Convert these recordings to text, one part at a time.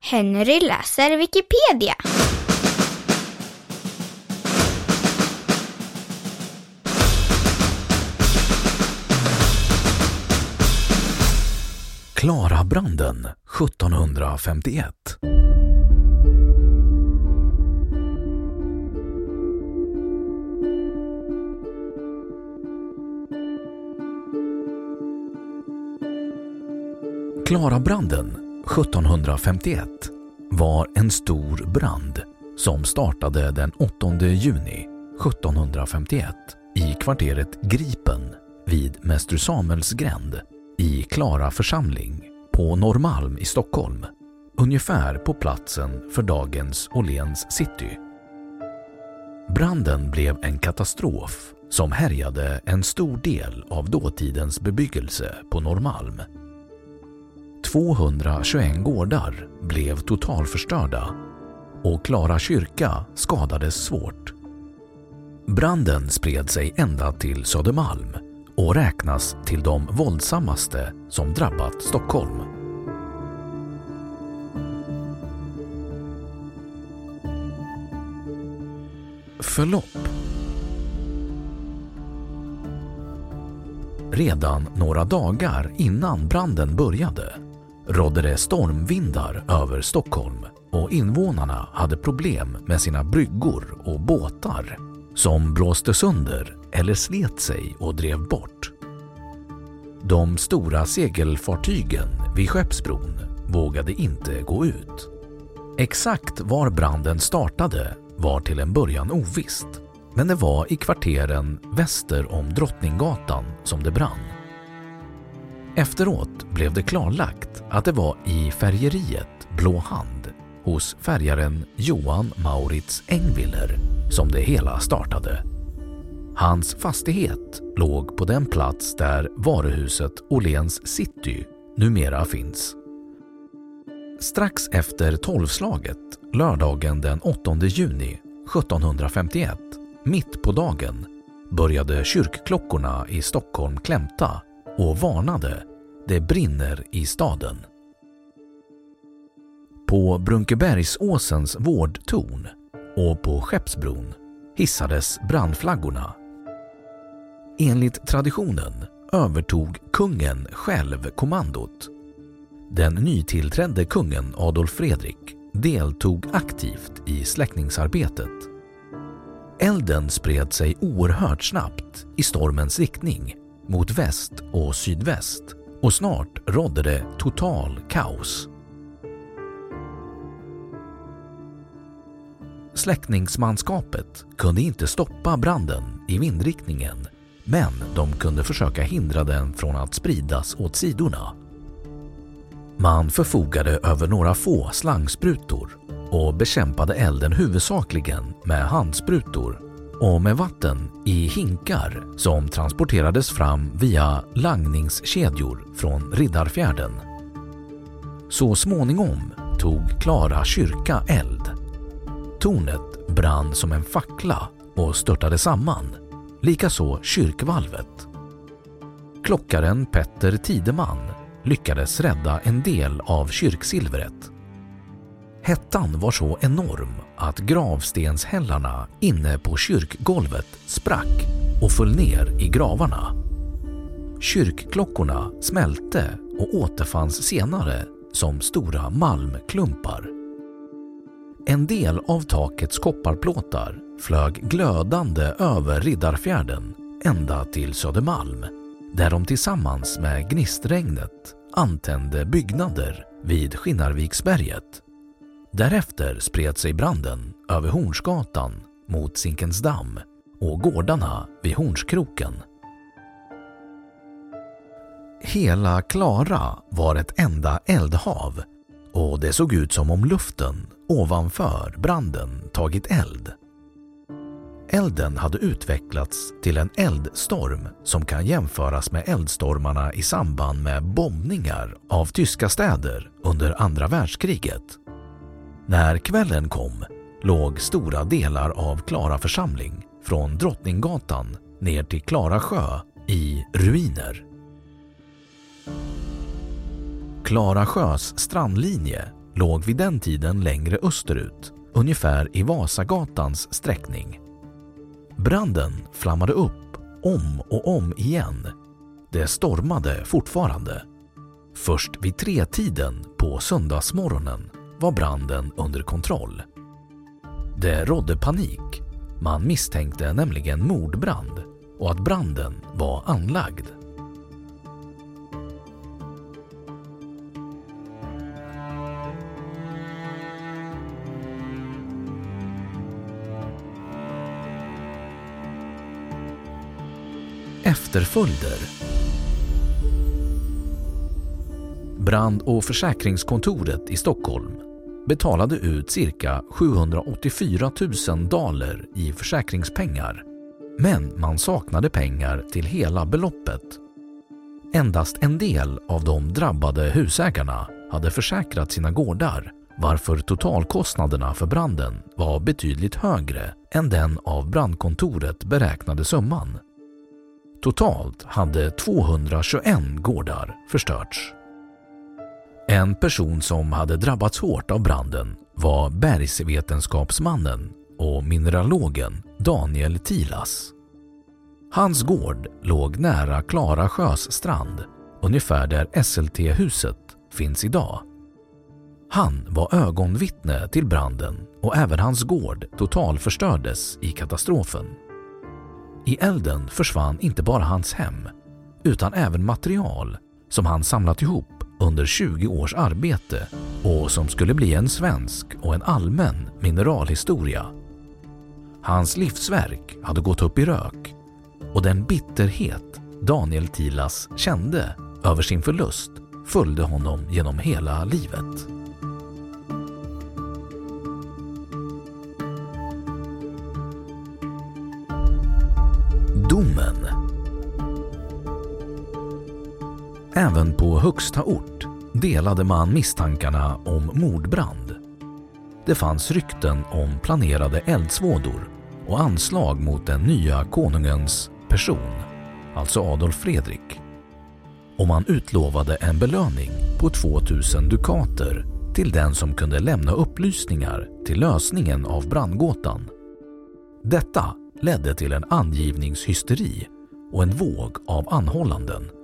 Henry läser Wikipedia. Klarabranden 1751 Klarabranden 1751 var en stor brand som startade den 8 juni 1751 i kvarteret Gripen vid Mäster Samuels gränd i Klara församling på Norrmalm i Stockholm, ungefär på platsen för dagens Åhléns city. Branden blev en katastrof som härjade en stor del av dåtidens bebyggelse på Norrmalm. 221 gårdar blev totalförstörda och Klara kyrka skadades svårt. Branden spred sig ända till Södermalm och räknas till de våldsammaste som drabbat Stockholm. Förlopp Redan några dagar innan branden började rådde det stormvindar över Stockholm och invånarna hade problem med sina bryggor och båtar som blåste sönder eller slet sig och drev bort. De stora segelfartygen vid Skeppsbron vågade inte gå ut. Exakt var branden startade var till en början ovisst, men det var i kvarteren väster om Drottninggatan som det brann. Efteråt blev det klarlagt att det var i färgeriet Blå Hand hos färgaren Johan Maurits Engviller som det hela startade. Hans fastighet låg på den plats där varuhuset Åhléns City numera finns. Strax efter tolvslaget lördagen den 8 juni 1751, mitt på dagen, började kyrkklockorna i Stockholm klämta och varnade ”Det brinner i staden”. På Brunkebergsåsens vårdtorn och på Skeppsbron hissades brandflaggorna. Enligt traditionen övertog kungen själv kommandot. Den nytillträdde kungen Adolf Fredrik deltog aktivt i släckningsarbetet. Elden spred sig oerhört snabbt i stormens riktning mot väst och sydväst och snart rådde det total kaos. Släckningsmanskapet kunde inte stoppa branden i vindriktningen men de kunde försöka hindra den från att spridas åt sidorna. Man förfogade över några få slangsprutor och bekämpade elden huvudsakligen med handsprutor och med vatten i hinkar som transporterades fram via langningskedjor från Riddarfjärden. Så småningom tog Klara kyrka eld. Tornet brann som en fackla och störtade samman, likaså kyrkvalvet. Klockaren Petter Tideman lyckades rädda en del av kyrksilvret. Hettan var så enorm att gravstenshällarna inne på kyrkgolvet sprack och föll ner i gravarna. Kyrkklockorna smälte och återfanns senare som stora malmklumpar. En del av takets kopparplåtar flög glödande över Riddarfjärden ända till Södermalm där de tillsammans med gnistregnet antände byggnader vid Skinnarviksberget. Därefter spred sig branden över Hornsgatan mot Zinkensdamm och gårdarna vid Hornskroken. Hela Klara var ett enda eldhav och det såg ut som om luften ovanför branden tagit eld. Elden hade utvecklats till en eldstorm som kan jämföras med eldstormarna i samband med bombningar av tyska städer under andra världskriget. När kvällen kom låg stora delar av Klara församling från Drottninggatan ner till Klara sjö i ruiner. Klara sjös strandlinje låg vid den tiden längre österut, ungefär i Vasagatans sträckning. Branden flammade upp om och om igen. Det stormade fortfarande. Först vid tretiden på söndagsmorgonen var branden under kontroll. Det rådde panik. Man misstänkte nämligen mordbrand och att branden var anlagd. Efterföljder Brand och försäkringskontoret i Stockholm betalade ut cirka 784 000 daler i försäkringspengar men man saknade pengar till hela beloppet. Endast en del av de drabbade husägarna hade försäkrat sina gårdar varför totalkostnaderna för branden var betydligt högre än den av brandkontoret beräknade summan. Totalt hade 221 gårdar förstörts. En person som hade drabbats hårt av branden var bergsvetenskapsmannen och mineralogen Daniel Tilas. Hans gård låg nära Klara sjös strand, ungefär där SLT-huset finns idag. Han var ögonvittne till branden och även hans gård totalförstördes i katastrofen. I elden försvann inte bara hans hem utan även material som han samlat ihop under 20 års arbete och som skulle bli en svensk och en allmän mineralhistoria. Hans livsverk hade gått upp i rök och den bitterhet Daniel Tilas kände över sin förlust följde honom genom hela livet. Domen Även på högsta ort delade man misstankarna om mordbrand. Det fanns rykten om planerade eldsvådor och anslag mot den nya konungens person, alltså Adolf Fredrik. Och man utlovade en belöning på 2000 dukater till den som kunde lämna upplysningar till lösningen av brandgåtan. Detta ledde till en angivningshysteri och en våg av anhållanden.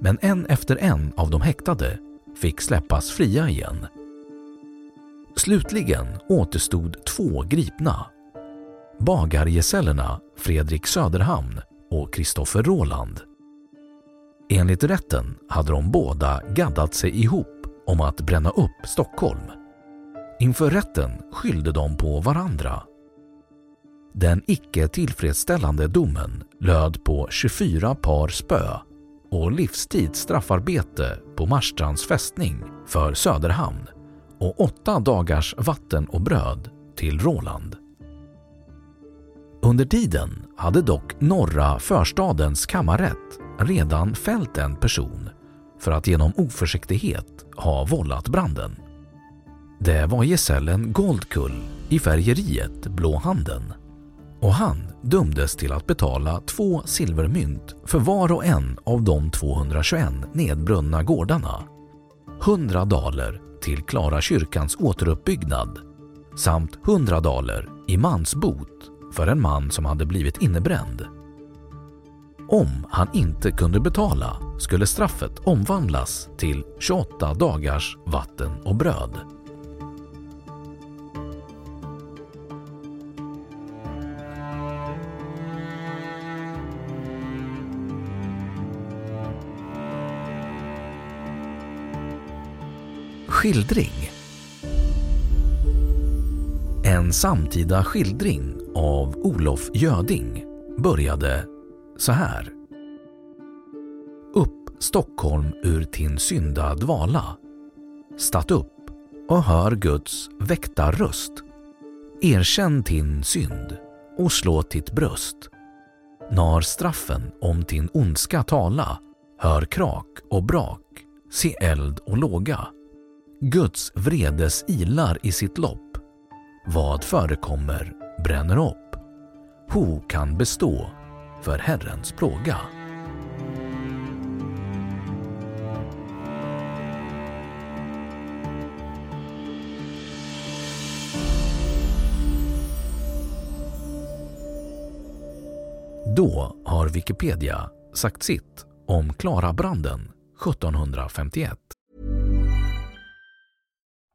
Men en efter en av de häktade fick släppas fria igen. Slutligen återstod två gripna. Bagargesällerna Fredrik Söderhamn och Kristoffer Råland. Enligt rätten hade de båda gaddat sig ihop om att bränna upp Stockholm. Inför rätten skyllde de på varandra den icke tillfredsställande domen löd på 24 par spö och livstids straffarbete på Marstrands fästning för Söderhamn och åtta dagars vatten och bröd till Råland. Under tiden hade dock norra förstadens kammarrätt redan fällt en person för att genom oförsiktighet ha vållat branden. Det var gesällen Goldkull i färgeriet Blå Handen och han dömdes till att betala två silvermynt för var och en av de 221 nedbrunna gårdarna. 100 daler till Klara kyrkans återuppbyggnad samt 100 daler i mansbot för en man som hade blivit innebränd. Om han inte kunde betala skulle straffet omvandlas till 28 dagars vatten och bröd. Skildring En samtida skildring av Olof Göding började så här. Upp Stockholm ur tin synda dvala. Statt upp och hör Guds väktarröst. Erkänn tin synd och slå ditt bröst. När straffen om din ondska tala, hör krak och brak, se eld och låga. Guds vredes ilar i sitt lopp. Vad förekommer bränner upp. Ho kan bestå för Herrens plåga. Då har Wikipedia sagt sitt om Klarabranden 1751.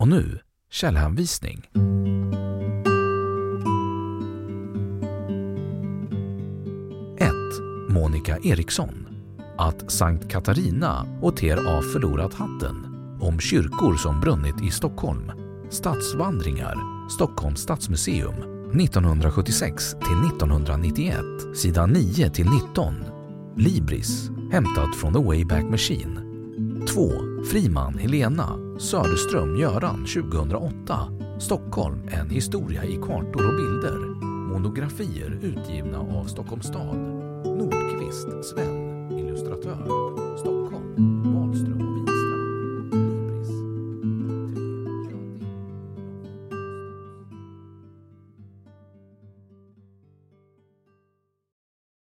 Och nu källhänvisning. 1. Monica Eriksson. Att Sankt Katarina och Ter förlorat hatten. Om kyrkor som brunnit i Stockholm. Stadsvandringar. Stockholms stadsmuseum. 1976 till 1991. Sidan 9 till 19. Libris. Hämtat från The Wayback Machine. 2. Friman Helena Söderström Göran 2008 Stockholm, en historia i kartor och bilder. Monografier utgivna av Stockholms stad. Nordqvist Sven, illustratör.